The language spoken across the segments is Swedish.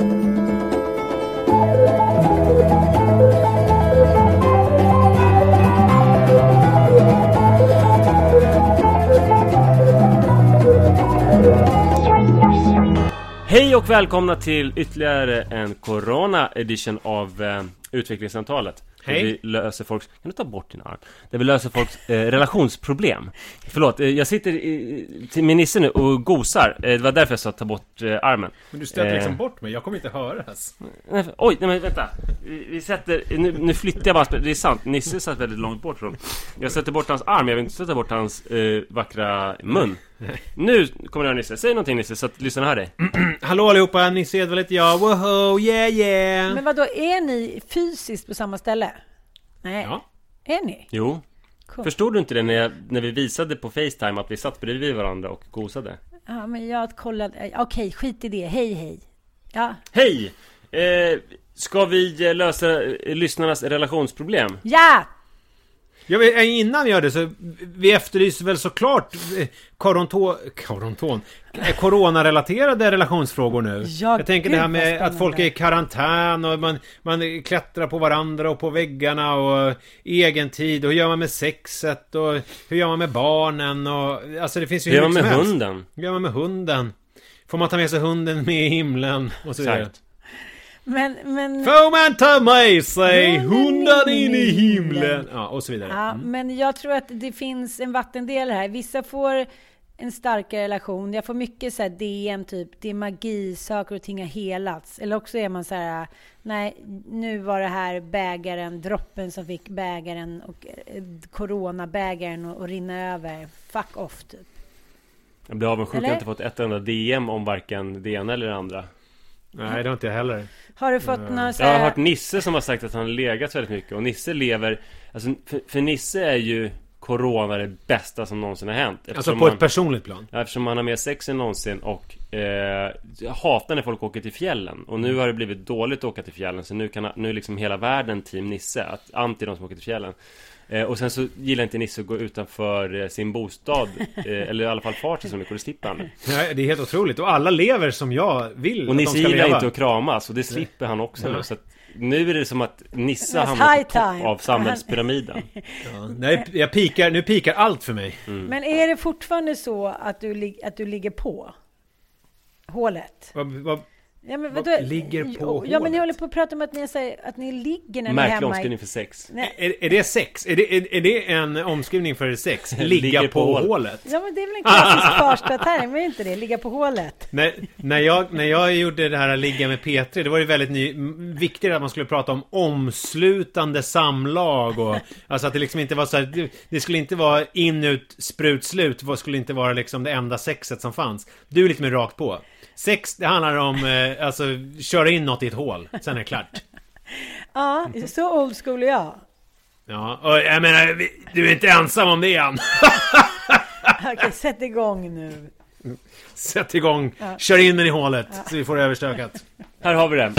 Hej och välkomna till ytterligare en Corona edition av eh, Utvecklingssamtalet. Hej. vi löser folks... Kan du ta bort din arm? Där vi löser folks eh, relationsproblem. Förlåt, eh, jag sitter i, till min Nisse nu och gosar. Eh, det var därför jag sa ta bort eh, armen. Men du stöter liksom Eh. bort mig, jag kommer inte höras. Nej, för- oj, nej men vänta. Vi, vi sätter... Nu, nu flyttar jag bara... Det är sant, Nisse satt väldigt långt bort från... Jag sätter bort hans arm, jag vill inte sätta bort hans eh, vackra mun. Nu kommer jag Nisse. Säg någonting Nisse så att lyssnarna hör dig. Hallå allihopa, Nisse Edvall heter jag, woho, yeah yeah! Men vad då är ni fysiskt på samma ställe? Nej. Ja. Är ni? Jo. Cool. Förstod du inte det när, jag, när vi visade på Facetime att vi satt bredvid varandra och gosade? Ja, men jag kollade. Okej, skit i det. Hej, hej. Ja. Hej! Eh, ska vi eh, lösa eh, lyssnarnas relationsproblem? Ja! Jag eh, innan vi gör det så, vi efterlyser väl såklart eh, koronto, koronton, eh, coronarelaterade relationsfrågor nu. Ja, jag tänker gud, det här med att folk är i karantän och man, man klättrar på varandra och på väggarna och egen tid och hur gör man med sexet och hur gör man med barnen och alltså det finns ju Hur gör man med hunden? Hur gör man med hunden? Får man ta med sig hunden med i himlen? Och så vidare. Exakt. Men, men... Får man ta med sig Hunden hunden in i himlen? Ja, och så vidare. Ja, men jag tror att det finns en vattendel här. Vissa får en starkare relation. Jag får mycket så här DM, typ, det är magi, saker och ting har helats. Eller också är man så här, nej, nu var det här bägaren, droppen som fick bägaren och eh, coronabägaren att rinna över. Fuck off, typ. Jag blir avundsjuk, jag har inte fått ett enda DM om varken det ena eller det andra. Nej, det har inte jag heller. Har du fått några så Jag har hört Nisse som har sagt att han har legat väldigt mycket och Nisse lever... Alltså, för, för Nisse är ju Corona det bästa som någonsin har hänt. Alltså på man- ett personligt plan. Eftersom han har mer sex än någonsin och eh, jag hatar när folk åker till fjällen Och nu har det blivit dåligt att åka till fjällen Så nu, kan, nu är liksom hela världen team Nisse att, Anti de som åker till fjällen eh, Och sen så gillar inte Nisse att gå utanför eh, sin bostad eh, Eller i alla fall far till så mycket och det är helt otroligt. Och alla lever som jag vill Och att de ska gillar leva. inte att kramas och det slipper han också nu så att Nu är det som att Nisse har That's hamnat high på topp time. av samhällspyramiden Ja, nej, jag pikar, nu pikar allt för mig. Men är det fortfarande så att du, att du ligger på hålet? Vad, vad, Ja, men Vad vadå? ligger på Jo, Ja, men ni hålet? håller på att prata om att ni, säger att ni ligger när ni är Märklig hemma. omskrivning I... för sex Nej. är, är det sex? Är det, är, är det en omskrivning för sex? Ligga Ligger på, på hålet. hålet? Ja, men det är väl en klassisk Farsta-term, är inte det? Ligga på hålet. När, när, jag, när jag gjorde det här ligga med P3, det var ju väldigt ny, viktigt att man skulle prata om omslutande samlag och alltså att det liksom inte var så här, det, det skulle inte vara in, ut, sprut, slut, det skulle inte vara liksom det enda sexet som fanns. Du är lite mer rakt på. Sex, det handlar om, eh, alltså, köra in något i ett hål, sen är det klart. Ja, så old school är jag. Ja, och jag menar, vi- du är inte ensam om det än. Okej, sätt igång nu. Sätt igång, kör in den i hålet, så vi får det överstökat. Här har vi det.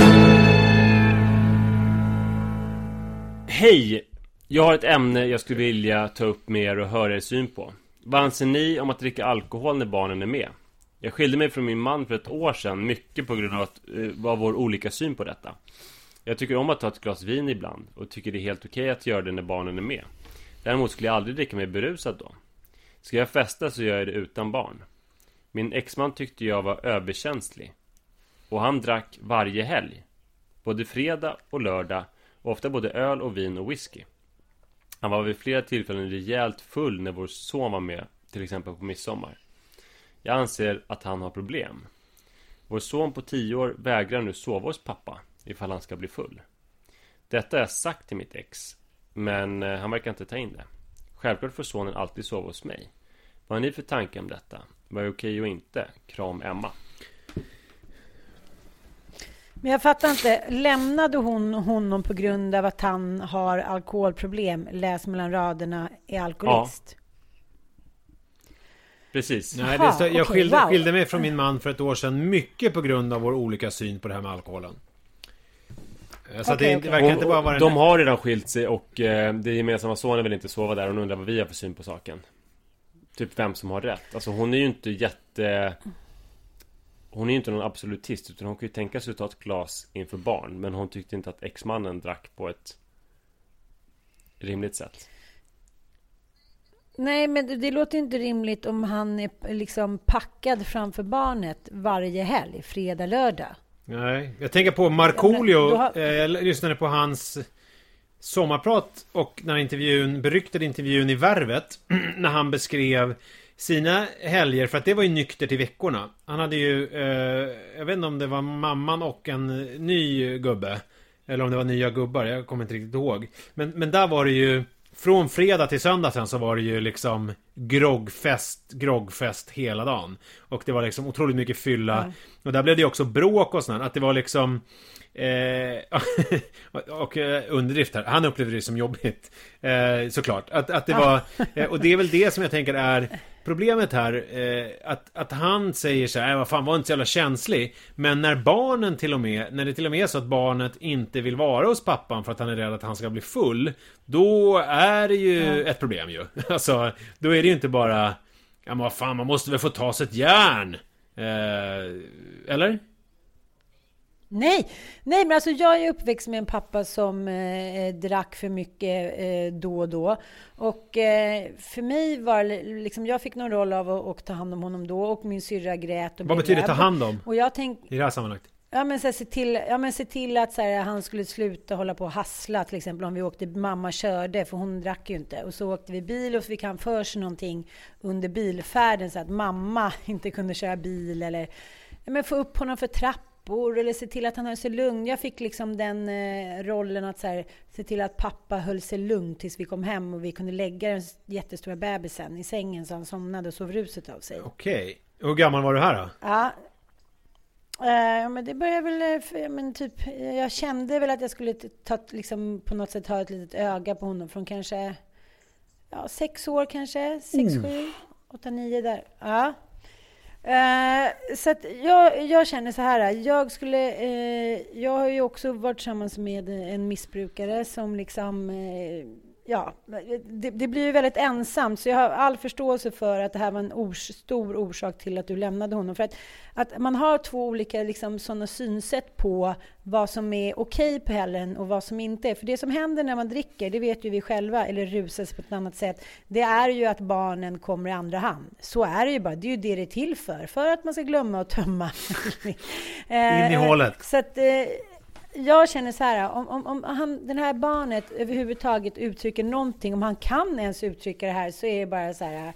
Hej! Jag har ett ämne jag skulle vilja ta upp med er och höra er syn på. Vad anser ni om att dricka alkohol när barnen är med? Jag skilde mig från min man för ett år sedan, mycket på grund av att, eh, vår olika syn på detta. Jag tycker om att ta ett glas vin ibland och tycker det är helt okej att göra det när barnen är med. Däremot skulle jag aldrig dricka mig berusad då. Ska jag festa så gör jag det utan barn. Min exman tyckte jag var överkänslig. Och han drack varje helg. Både fredag och lördag. Och ofta både öl och vin och whisky. Han var vid flera tillfällen rejält full när vår son var med. Till exempel på midsommar. Jag anser att han har problem. Vår son på 10 år vägrar nu sova hos pappa. Ifall han ska bli full. Detta har jag sagt till mitt ex. Men eh, han verkar inte ta in det. Självklart får sonen alltid sova hos mig. Vad har ni för tankar om detta? Vad är okej och inte? Kram Emma. Men jag fattar inte. Lämnade hon honom på grund av att han har alkoholproblem? Läs mellan raderna, är alkoholist. Precis. Nej, det, så, jag okej, skilde, wow. skilde mig från min man för ett år sedan mycket på grund av vår olika syn på det här med alkoholen. Eh, Så Okej, det, det verkar Och- inte bara vara de har redan skilt sig och eh, det gemensamma sonen vill inte sova där. Hon undrar vad vi har för syn på saken. Typ vem som har rätt. Alltså hon är ju inte jätte... Hon är ju inte någon absolutist utan hon kan ju tänka sig att ta ett glas inför barn. Men hon tyckte inte att exmannen drack på ett rimligt sätt. Nej, men det, det låter inte rimligt om han är liksom packad framför barnet varje helg, fredag, lördag. Nej, jag tänker på Markoolio. Har- eh, Jag lyssnade på hans sommarprat och den här intervjun, beryktade intervjun i Värvet. när han beskrev sina helger, för att det var ju nyktert i veckorna. Han hade ju, eh, jag vet inte om det var mamman och en ny gubbe. Eller om det var nya gubbar, jag kommer inte riktigt ihåg. Men, men där var det ju från fredag till söndag sen så var det ju liksom groggfest, groggfest hela dagen. Och det var liksom otroligt mycket fylla. Och där blev det också bråk och sånt. Att det var liksom... Eh, och eh, underdrift här. Han upplevde det som jobbigt. Eh, såklart. Att, att det var... Eh, och det är väl det som jag tänker är problemet här. Eh, att, att han säger så här, "Äh, vad fan var inte så jävla känslig. Men när barnen till och med, när det till och med är så att barnet inte vill vara hos pappan för att han är rädd att han ska bli full. Då är det ju ett problem ju. Alltså, då är det ju inte bara... Ja men vad fan, man måste väl få ta sig ett järn. Eh, eller? Nej, nej men alltså jag är uppväxt med en pappa som eh, drack för mycket eh, då och då. Och eh, för mig var liksom, jag fick någon roll av att, att ta hand om honom då och min syrra grät och Vad betyder ta hand om? Och jag tänkte, I det här sammanhanget? Ja men, så här, se, till, ja, men se till att så här, han skulle sluta hålla på och hassla till exempel om vi åkte, mamma körde för hon drack ju inte. Och så åkte vi bil och så fick han för sig någonting under bilfärden så att mamma inte kunde köra bil eller ja, men få upp honom för trappor eller se till att han höll sig lugn. Jag fick liksom den eh, rollen att så här, se till att pappa höll sig lugn tills vi kom hem och vi kunde lägga den jättestora bebisen i sängen så han somnade och sov ruset av sig. Okej. Hur gammal var du här då? Ja. Eh, men det började väl, eh, men typ, eh, jag kände väl att jag skulle ta, liksom, på något sätt ha ett litet öga på honom från kanske ja, sex år kanske, sex, sju, åtta, nio där. Ja. Eh, så att jag, jag känner så här, jag skulle, eh, jag har ju också varit tillsammans med en missbrukare som liksom eh, Ja, det, det blir ju väldigt ensamt, så jag har all förståelse för att det här var en ors, stor orsak till att du lämnade honom. För att, att man har två olika liksom, sådana synsätt på vad som är okej på helgen och vad som inte är. För det som händer när man dricker, det vet ju vi själva, eller rusas på ett annat sätt, det är ju att barnen kommer i andra hand. Så är det ju bara, det är ju det det är till för, för att man ska glömma och tömma. Eh, In i hålet. Så att, eh, jag känner så här, om, om, om han, den här barnet överhuvudtaget uttrycker någonting, om han kan ens uttrycka det här, så är det bara så här,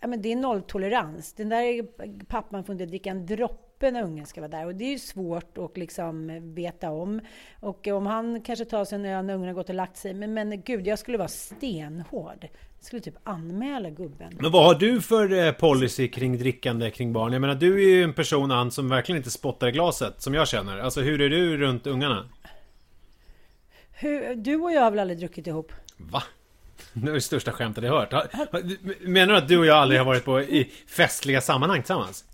ja men det är nolltolerans. Den där pappan får inte dricka en droppe när ungen ska vara där. Och det är ju svårt att liksom veta om. Och om han kanske tar sig en öl när ungen har gått och lagt sig. Men, men gud, jag skulle vara stenhård. Jag skulle typ anmäla gubben. Men vad har du för eh, policy kring drickande kring barn? Jag menar, du är ju en person, Ann, som verkligen inte spottar i glaset, som jag känner. Alltså, hur är du runt ungarna? Hur, du och jag har väl aldrig druckit ihop? Va? Det är det största skämtet jag hört. Menar du att du och jag aldrig har varit på i festliga sammanhang tillsammans?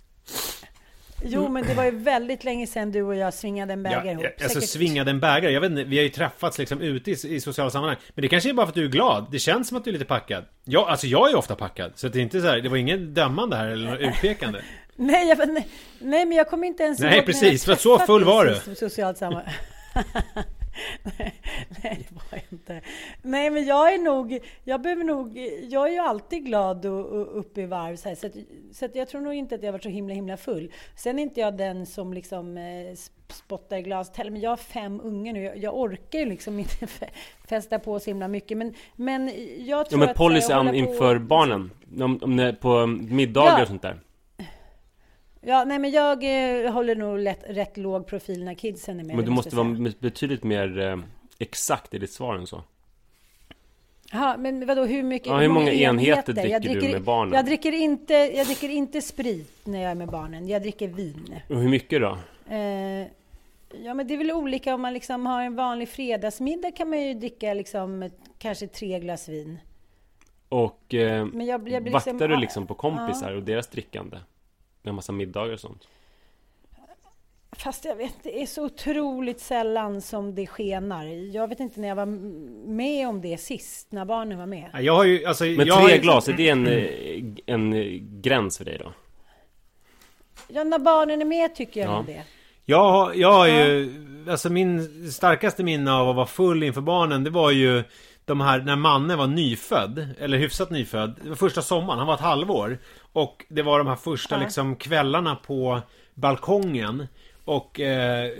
Jo, men det var ju väldigt länge sedan du och jag svingade en bägare ihop. alltså Säkert- svingade en bägare. Jag vet inte, vi har ju träffats liksom ute i, i sociala sammanhang. Men det kanske är bara för att du är glad. Det känns som att du är lite packad. Ja, alltså jag är ju ofta packad. Så det är inte så här, det var ingen dömande här eller något utpekande. Nej, jag, nej, nej, men jag kommer inte ens Nej, precis, för att så full var du. Socialt sammanhang. nej, nej, det var jag inte. Nej, men jag är nog, jag behöver nog, jag är ju alltid glad och, och uppe i varv så, här, så, att, så att jag tror nog inte att jag varit så himla himla full. Sen är inte jag den som liksom eh, spottar i heller, men jag har fem ungar nu. Jag, jag orkar ju liksom inte festa på så himla mycket. Men, men jag Ja tror men att... här, policyn hålla på- inför barnen. Om, om på middagar Ja. och sånt där. Ja, nej men jag eh, håller nog lätt, rätt låg profil när kidsen är med. Men du måste vara betydligt mer eh, exakt i ditt svar än så. Ja, men vadå, hur mycket? Ja, hur många enheter dricker du med barnen? Jag dricker, inte, jag dricker inte sprit när jag är med barnen. Jag dricker vin. Och hur mycket då? Eh, Ja, men det är väl olika om man liksom har en vanlig fredagsmiddag kan man ju dricka liksom kanske tre glas vin. Och eh, Men jag, jag blir vaktar du ah, liksom på kompisar och deras drickande? Med en massa middagar och sånt? Fast jag vet, det är så otroligt sällan som det skenar. Jag vet inte när jag var med om det sist, när barnen var med. Jag har ju, alltså, Men jag tre har ju- glas, är det en, eh, en eh, gräns för dig då? Ja, när barnen är med tycker jag Ja. det. Jag, har- jag har ju, alltså min starkaste minne av att vara full inför barnen, det var ju de här, när Manne var nyfödd, eller hyfsat nyfödd, det var första sommaren, han var ett halvår. Och det var de här första liksom kvällarna på balkongen. Och eh,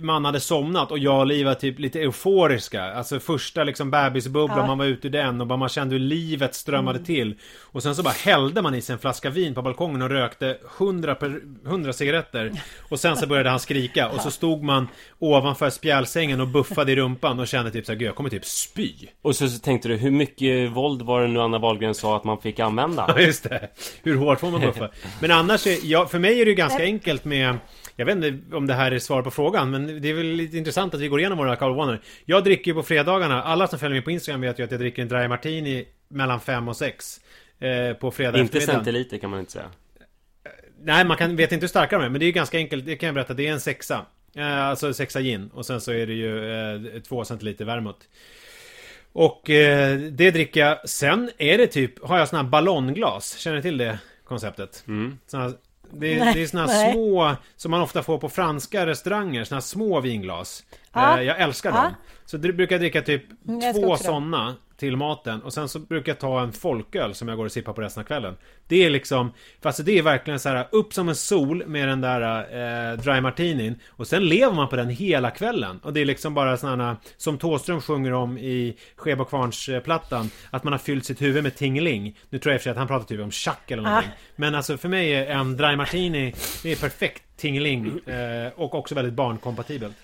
man hade somnat och jag och Liv var typ lite euforiska. Alltså första liksom bebisbubblan, Ja. man var ute ur den och bara man kände hur livet strömmade till. Och sen så bara hällde man i sig en flaska vin på balkongen och rökte 100, per, 100 cigaretter. Och sen så började han skrika och så stod man ovanför spjälsängen och buffade i rumpan och kände typ såhär, gud jag kommer typ spy. Och så, så tänkte du, hur mycket våld var det nu Anna Wahlgren sa att man fick använda? Ja just det. Hur hårt får man buffa? Men annars, är, ja, för mig är det ju ganska enkelt med jag vet inte om det här är svar på frågan, men det är väl lite intressant att vi går igenom våra alkoholvanor. Jag dricker ju på fredagarna, alla som följer mig på Instagram vet ju att jag dricker en dry martini mellan 5 och 6 eh, På fredag Inte centiliter kan man inte säga. Nej, man kan, vet inte hur starka de är, men det är ju ganska enkelt, det kan jag berätta, det är en sexa. Eh, alltså sexa gin, och sen så är det ju eh, två centiliter vermouth. Och eh, det dricker jag, sen är det typ, har jag såna här ballongglas, känner ni till det konceptet? Mm. Såna, det, Nej, det är såna nej. små, som man ofta får på franska restauranger, såna små vinglas. Ja. Eh, jag älskar Ja. dem. Så det brukar dricka typ Mm, jag två sådana till maten. Och sen så brukar jag ta en folköl som jag går och sippar på resten av kvällen. Det är liksom, fast det är verkligen så här upp som en sol med den där eh, dry martinin. Och sen lever man på den hela kvällen. Och det är liksom bara sådana, som Thåström sjunger om i Skeba Kvarns-plattan. Att man har fyllt sitt huvud med tingling. Nu tror jag i och för sig att han pratar typ om tjack eller någonting. Men alltså för mig är en dry martini, det är perfekt tingling. Eh, och också väldigt barnkompatibelt.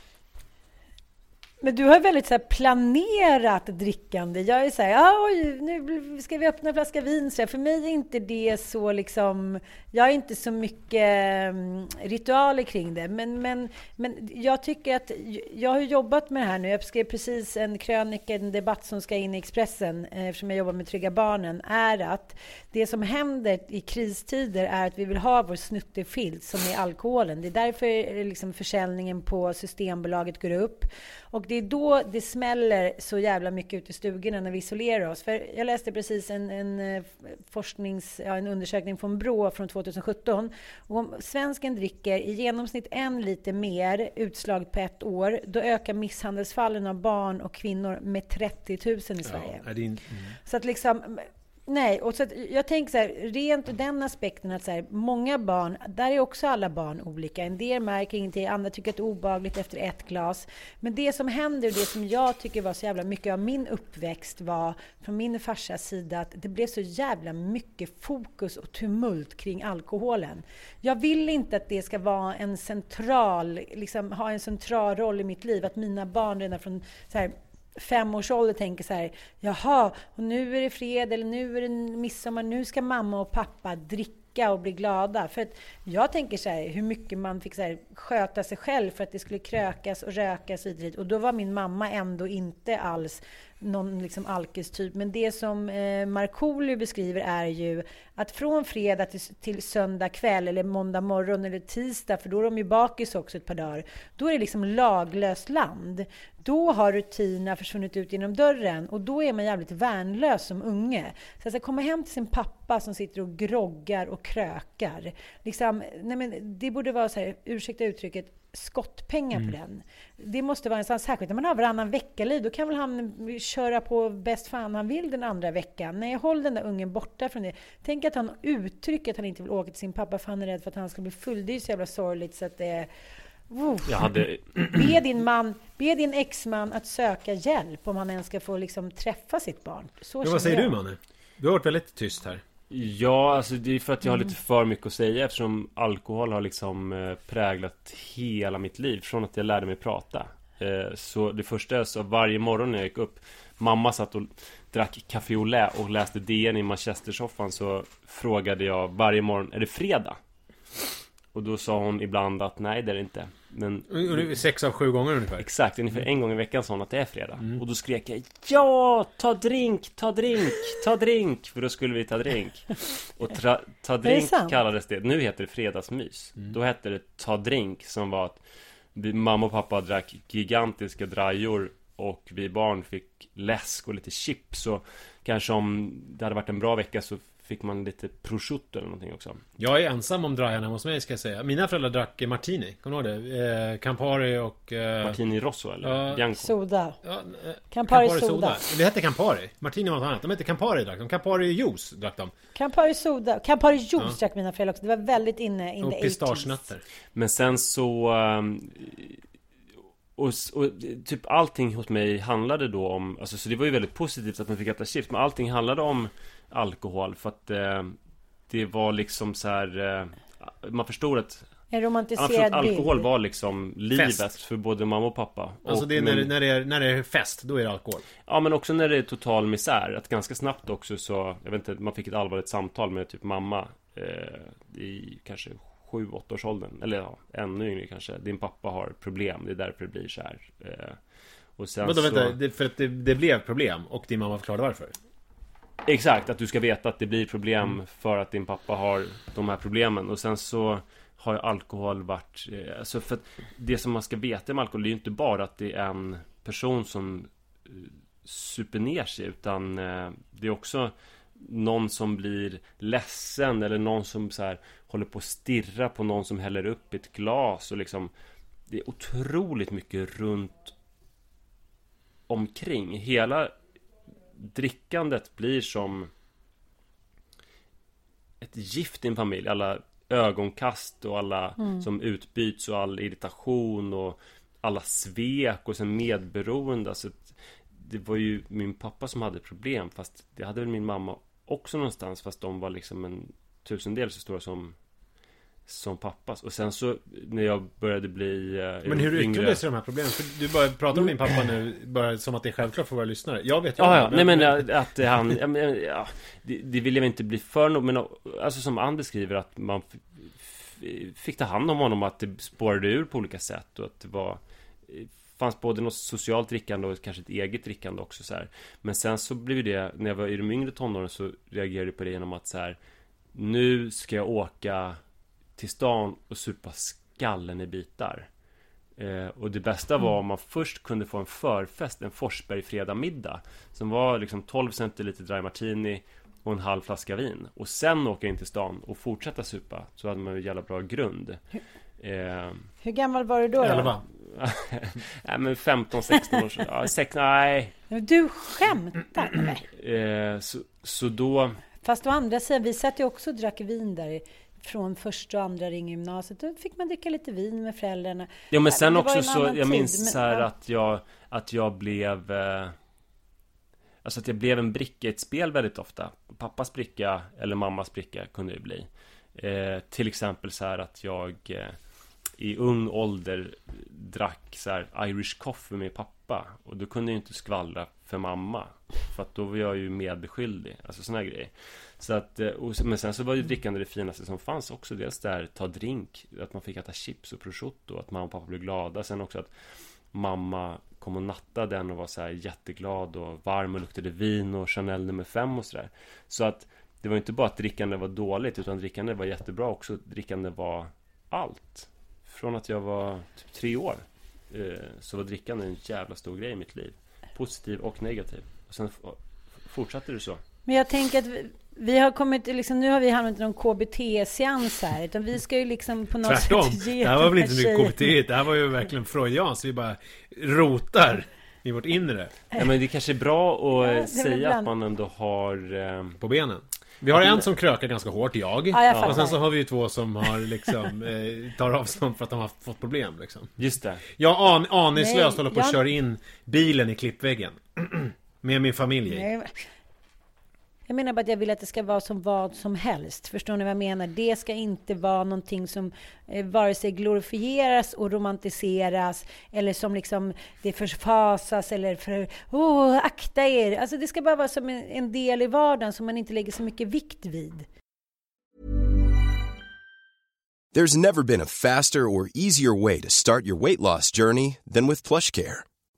Men du har väldigt så här planerat drickande. Jag är så här, oj, nu ska vi öppna en flaska vin. Så här, för mig är inte det så liksom, jag har inte så mycket mm, ritualer kring det. Men, men, men jag tycker att, jag har jobbat med det här nu. Jag skrev precis en krönika, en debatt som ska in i Expressen, eh, eftersom jag jobbar med Trygga Barnen, är att det som händer i kristider är att vi vill ha vår snuttefilt som är alkoholen. Det är därför eh, liksom försäljningen på Systembolaget går upp. Och det är då det smäller så jävla mycket ute i stugorna när vi isolerar oss. För jag läste precis en, en, eh, forsknings, ja, en undersökning från Brå från 2017. Och om svensken dricker i genomsnitt en liter mer utslaget på ett år, då ökar misshandelsfallen av barn och kvinnor med 30 000 i Sverige. Ja, det in... Så att liksom, nej, och så att jag tänker så här, rent ur den aspekten att så här, många barn, där är också alla barn olika. En del märker ingenting, andra tycker att det är obehagligt efter ett glas. Men det som händer och det som jag tycker var så jävla mycket av min uppväxt var från min farsas sida att det blev så jävla mycket fokus och tumult kring alkoholen. Jag vill inte att det ska vara en central, liksom ha en central roll i mitt liv, att mina barn redan från så här, femårsålder tänker så här, jaha, och nu är det fred eller nu är det midsommar, nu ska mamma och pappa dricka och bli glada. För att jag tänker så här, hur mycket man fick så här, sköta sig själv för att det skulle krökas och rökas och dit. Och då var min mamma ändå inte alls någon liksom alkistyp. Men det som eh, Markoolio beskriver är ju att från fredag till, till söndag kväll eller måndag morgon eller tisdag, för då är de ju bakis också ett par dagar, då är det liksom laglöst land. Då har rutinerna försvunnit ut genom dörren och då är man jävligt värnlös som unge. Så att komma hem till sin pappa som sitter och groggar och krökar. Liksom, nej men, det borde vara så här, ursäkta uttrycket, skottpengar på den. Det måste vara en sån, särskilt när man har varannan vecka-liv, då kan väl han köra på bäst fan han vill den andra veckan. Nej, håll den där ungen borta från det. Tänk att han uttrycker att han inte vill åka till sin pappa för han är rädd för att han ska bli full. Det är ju så jävla sorgligt så att det Jag hade... Be din man, be din exman att söka hjälp om han ens ska få liksom träffa sitt barn. Så Men vad säger jag. du Manne? Du har varit väldigt tyst här. Ja, alltså det är för att jag har lite för mycket att säga eftersom alkohol har liksom eh, präglat hela mitt liv från att jag lärde mig prata. Eh, Så det första är så varje morgon när jag gick upp Mamma satt och drack café au lait och läste DN i manchestersoffan så frågade jag varje morgon Är det fredag? Och då sa hon ibland att nej det är det inte. Men Sex av sju gånger ungefär. exakt, ungefär en gång i veckan sa hon att det är fredag. Och då skrek jag Ja! Ta drink, ta drink, ta drink! För då skulle vi ta drink. Och tra, ta drink sant? kallades det. Nu heter det fredagsmys. Då hette det ta drink som var att vi, mamma och pappa drack gigantiska drajor och vi barn fick läsk och lite chips och kanske om det hade varit en bra vecka så fick man lite prosciutto eller någonting också. Jag är ensam om drajarna hos mig ska jag säga. Mina föräldrar drack eh, martini. Kommer du ihåg det? Eh, Campari och... Eh, Martini Rosso eller Ja. Bianco. Soda. Ja, eh, Campari soda. Det hette Campari. Martini var något annat. De hette Campari drack de. Campari juice drack de. Campari soda. Campari juice drack mina föräldrar också. Det var väldigt inne in Och the 80s. pistagenötter. Men sen så... ehm, Och, och typ allting hos mig handlade då om Alltså så det var ju väldigt positivt att man fick äta chips Men allting handlade om alkohol för att eh, Det var liksom så här eh, Man förstod att En man romantiserad förstod att alkohol bild. var liksom livet Fest. för både mamma och pappa Alltså och det är när, min- när, det är, när det är fest, då är det alkohol. Ja men också när det är total misär Att ganska snabbt också så Jag vet inte, man fick ett allvarligt samtal med typ mamma eh, I kanske 7-8 års åldern Eller ja, ännu yngre kanske Din pappa har problem, det är därför det blir så här eh, Och sen då så vänta, det, för att det, det blev problem och din mamma förklarade varför. Exakt, att du ska veta att det blir problem Mm. För att din pappa har de här problemen Och sen så har ju alkohol varit eh, Alltså för att Det som man ska veta med alkohol Det är ju inte bara att det är en person som eh, super ner sig Utan eh, det är också någon som blir ledsen eller någon som så här håller på att stirra på någon som häller upp ett glas och liksom Det är otroligt mycket runt omkring. Hela drickandet blir som ett gift i en familj. Alla ögonkast och alla som utbyts och all irritation och alla svek och sen medberoende. Alltså, det var ju min pappa som hade problem fast det hade väl min mamma också någonstans fast de var liksom en tusendel så stora som som pappas och sen så när jag började bli eh, Men hur yngre- yttrade sig de här problemen? För du bara pratar om din pappa nu, bara som att det är självklart för våra lyssnare. Jag vet ju om ja, nej men att, att han, ja, men, ja, det, det vill jag inte bli för nog, men alltså som Ann beskriver att man fick ta hand om honom, att det spårade ur på olika sätt och att det var fanns både något socialt drickande och kanske ett eget drickande också så här. Men sen så blev det, när jag var i de yngre tonåren så reagerade jag på det genom att så här Nu ska jag åka till stan och supa skallen i bitar. Eh, och det bästa var om man först kunde få en förfest, en Forsberg fredagsmiddag Som var liksom 12 centiliter dry martini och en halv flaska vin Och sen åka in till stan och fortsätta supa Så hade man ju jävla bra grund eh, Hur gammal var du då? då? Elva. Nej men 15, 16 år sedan ja, sex, Nej Men Du skämtar med mig. eh, så, så då Fast å andra sidan, vi satt ju också och drack vin där från första och andra ring i gymnasiet. Då fick man dricka lite vin med föräldrarna. Ja men sen också så, jag tid, minns men- så här ja. att jag Att jag blev eh, Alltså att jag blev en bricka i ett spel väldigt ofta Pappas bricka eller mammas bricka kunde det bli eh, Till exempel så här att jag eh, I ung ålder Drack så här Irish coffee med pappa Och då kunde jag inte skvallra för mamma. För att då var jag ju medskyldig Alltså såna här grejer. Så att, eh, och, men sen så var ju drickande det finaste som fanns också. Dels där ta drink Att man fick äta chips och prosciutto Att mamma och pappa blev glada. Sen också att Mamma kom och nattade den och var så här jätteglad och varm och luktade vin och Chanel nummer fem och sådär. Så att Det var inte bara att drickande var dåligt Utan drickande var jättebra också. Drickande var allt. Från att jag var typ tre år eh, Så var drickande en jävla stor grej i mitt liv. Positiv och negativ Och sen fortsatte det så Men jag tänker att vi, vi har kommit, liksom, nu har vi hamnat i någon KBT-seans här. Utan vi ska ju liksom på något Tvärtom. sätt ge Det här var väl inte mycket KBT. Det här var ju verkligen freudianskt. Vi bara rotar i vårt inre. Ja men det kanske är bra att Ja, eh, säga bland- att man ändå har eh, På benen. Vi har en som krökar ganska hårt, jag. Ja, jag och sen så har vi ju två som har liksom eh, tar avstånd för att de har fått problem liksom. Just det Jag an, aningslöst Nej, håller på att jag- köra in bilen i klippväggen. Med min familj i. Nej, jag menar bara att jag vill att det ska vara som vad som helst. Förstår ni vad jag menar? Det ska inte vara någonting som eh, vare sig glorifieras och romantiseras eller som liksom det förfasas eller för Oh, akta er. Alltså det ska bara vara som en, en del i vardagen som man inte lägger så mycket vikt vid. There's never been a faster or easier way to start your weight loss journey than with PlushCare.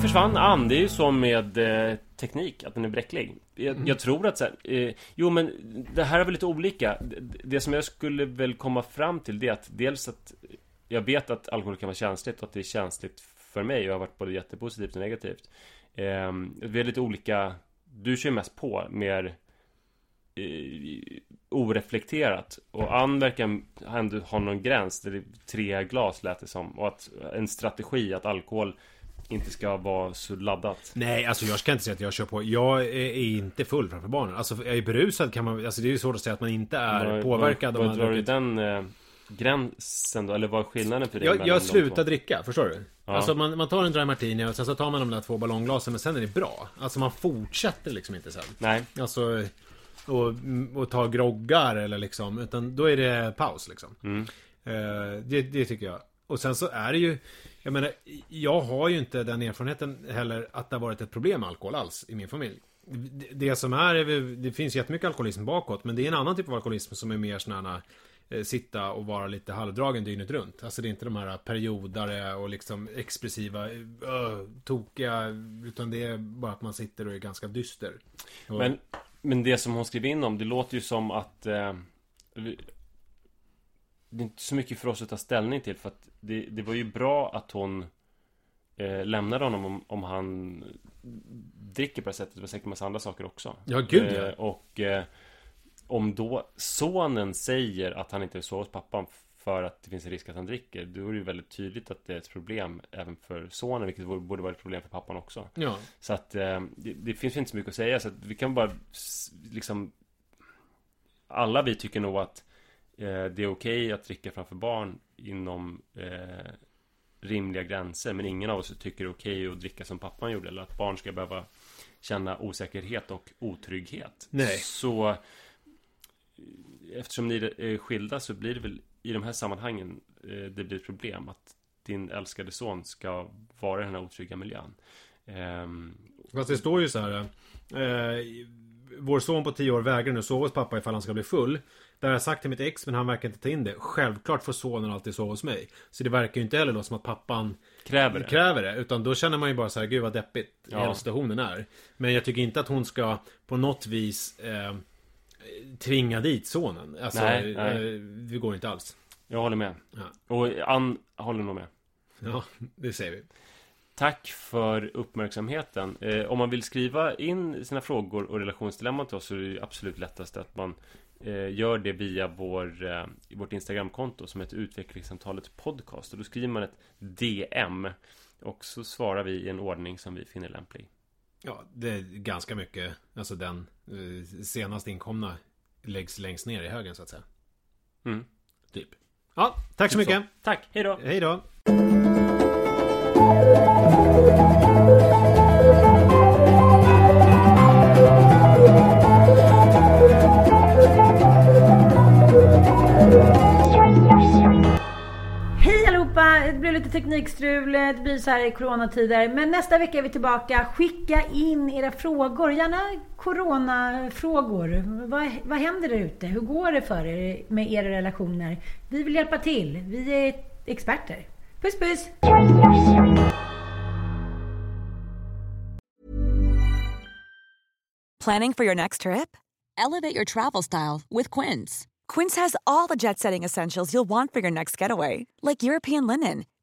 Försvann Ann, det är ju så med eh, teknik, att den är bräcklig. Jag, Mm. jag tror att så här, eh, jo men det här är väl lite olika. Det, det som jag skulle väl komma fram till det är att dels att jag vet att alkohol kan vara känsligt och att det är känsligt för mig jag har varit både jättepositivt och negativt. Eh, vi är lite olika, du kör mest på, mer eh, oreflekterat. Och Ann verkar ändå ha någon gräns, det är tre glas lät det som. Och att en strategi att alkohol inte ska vara så laddat. Nej, alltså jag ska inte säga att jag kör på. Jag är inte full framför barnen. Alltså är jag berusad kan man... Alltså det är ju svårt att säga att man inte är Vad- påverkad. Vad, drar du den eh, gränsen då? Eller vad är skillnaden för dig? Jag, jag slutar dricka, förstår du? Ja. Alltså man, man tar en dry martini och sen så tar man de där två ballongglasen men sen är det bra. Alltså man fortsätter liksom inte sen. Nej. Alltså och, och ta groggar eller liksom. Utan då är det paus liksom. Mm. Eh, det, det tycker jag. Och sen så är det ju Jag menar Jag har ju inte den erfarenheten heller att det har varit ett problem med alkohol alls i min familj. Det, som är, det finns jättemycket alkoholism bakåt men det är en annan typ av alkoholism som är mer sån här eh, Sitta och vara lite halvdragen dygnet runt. Alltså det är inte de här periodare och liksom expressiva, uh, tokiga, utan det är bara att man sitter och är ganska dyster. Och, Men, men det som hon skrev in om, det låter ju som att eh, Det är inte så mycket för oss att ta ställning till för att det, det var ju bra att hon eh, lämnade honom om, om han dricker på det sättet. Det var säkert en massa andra saker också. Ja, gud, ja. Eh, och eh, om då sonen säger att han inte vill sova hos pappan för att det finns en risk att han dricker. Då är det ju väldigt tydligt att det är ett problem även för sonen, vilket borde vara ett problem för pappan också. Ja. Så att eh, det, det finns inte så mycket att säga så att vi kan bara liksom Alla vi tycker nog att eh, det är okej att dricka framför barn inom eh, rimliga gränser men ingen av oss tycker det är okej att dricka som pappan gjorde eller att barn ska behöva känna osäkerhet och otrygghet. Nej. Så eh, eftersom ni är skilda så blir det väl i de här sammanhangen eh, det blir ett problem att din älskade son ska vara i den här otrygga miljön. Ehm, Fast det står ju så här. Eh, vår son på 10 år vägrar nu sova hos pappa ifall han ska bli full. Det har jag sagt till mitt ex men han verkar inte ta in det. Självklart får sonen alltid sova hos mig. Så det verkar ju inte heller då som att pappan Kräver det. kräver det. Utan då känner man ju bara så här, gud vad deppigt Ja. hela situationen är. Men jag tycker inte att hon ska på något vis eh, tvinga dit sonen. Alltså, Nej, nej. Eh, det går inte alls. Jag håller med. Ja. Och Ann håller nog med. Ja, det säger vi. Tack för uppmärksamheten. Eh, om man vill skriva in sina frågor och relationsdilemman till oss så är det absolut lättast att man eh, gör det via vår, eh, vårt Instagramkonto som heter Utvecklingssamtalet Podcast. Och då skriver man ett DM och så svarar vi i en ordning som vi finner lämplig. Ja, det är ganska mycket. Alltså den eh, senast inkomna läggs längst ner i högen så att säga. Mm. Typ. Ja, tack så mycket. Så, tack, hej då! Hej då. Så här i coronatider. Men nästa vecka är vi tillbaka. Skicka in era frågor, gärna coronafrågor. Vad, vad händer där ute? Hur går det för er med era relationer? Vi vill hjälpa till. Vi är experter. Puss puss! Planning for your next trip? Elevate your travel style with Quince. Quince has all the jet setting essentials you'll want for your next getaway, like European linen,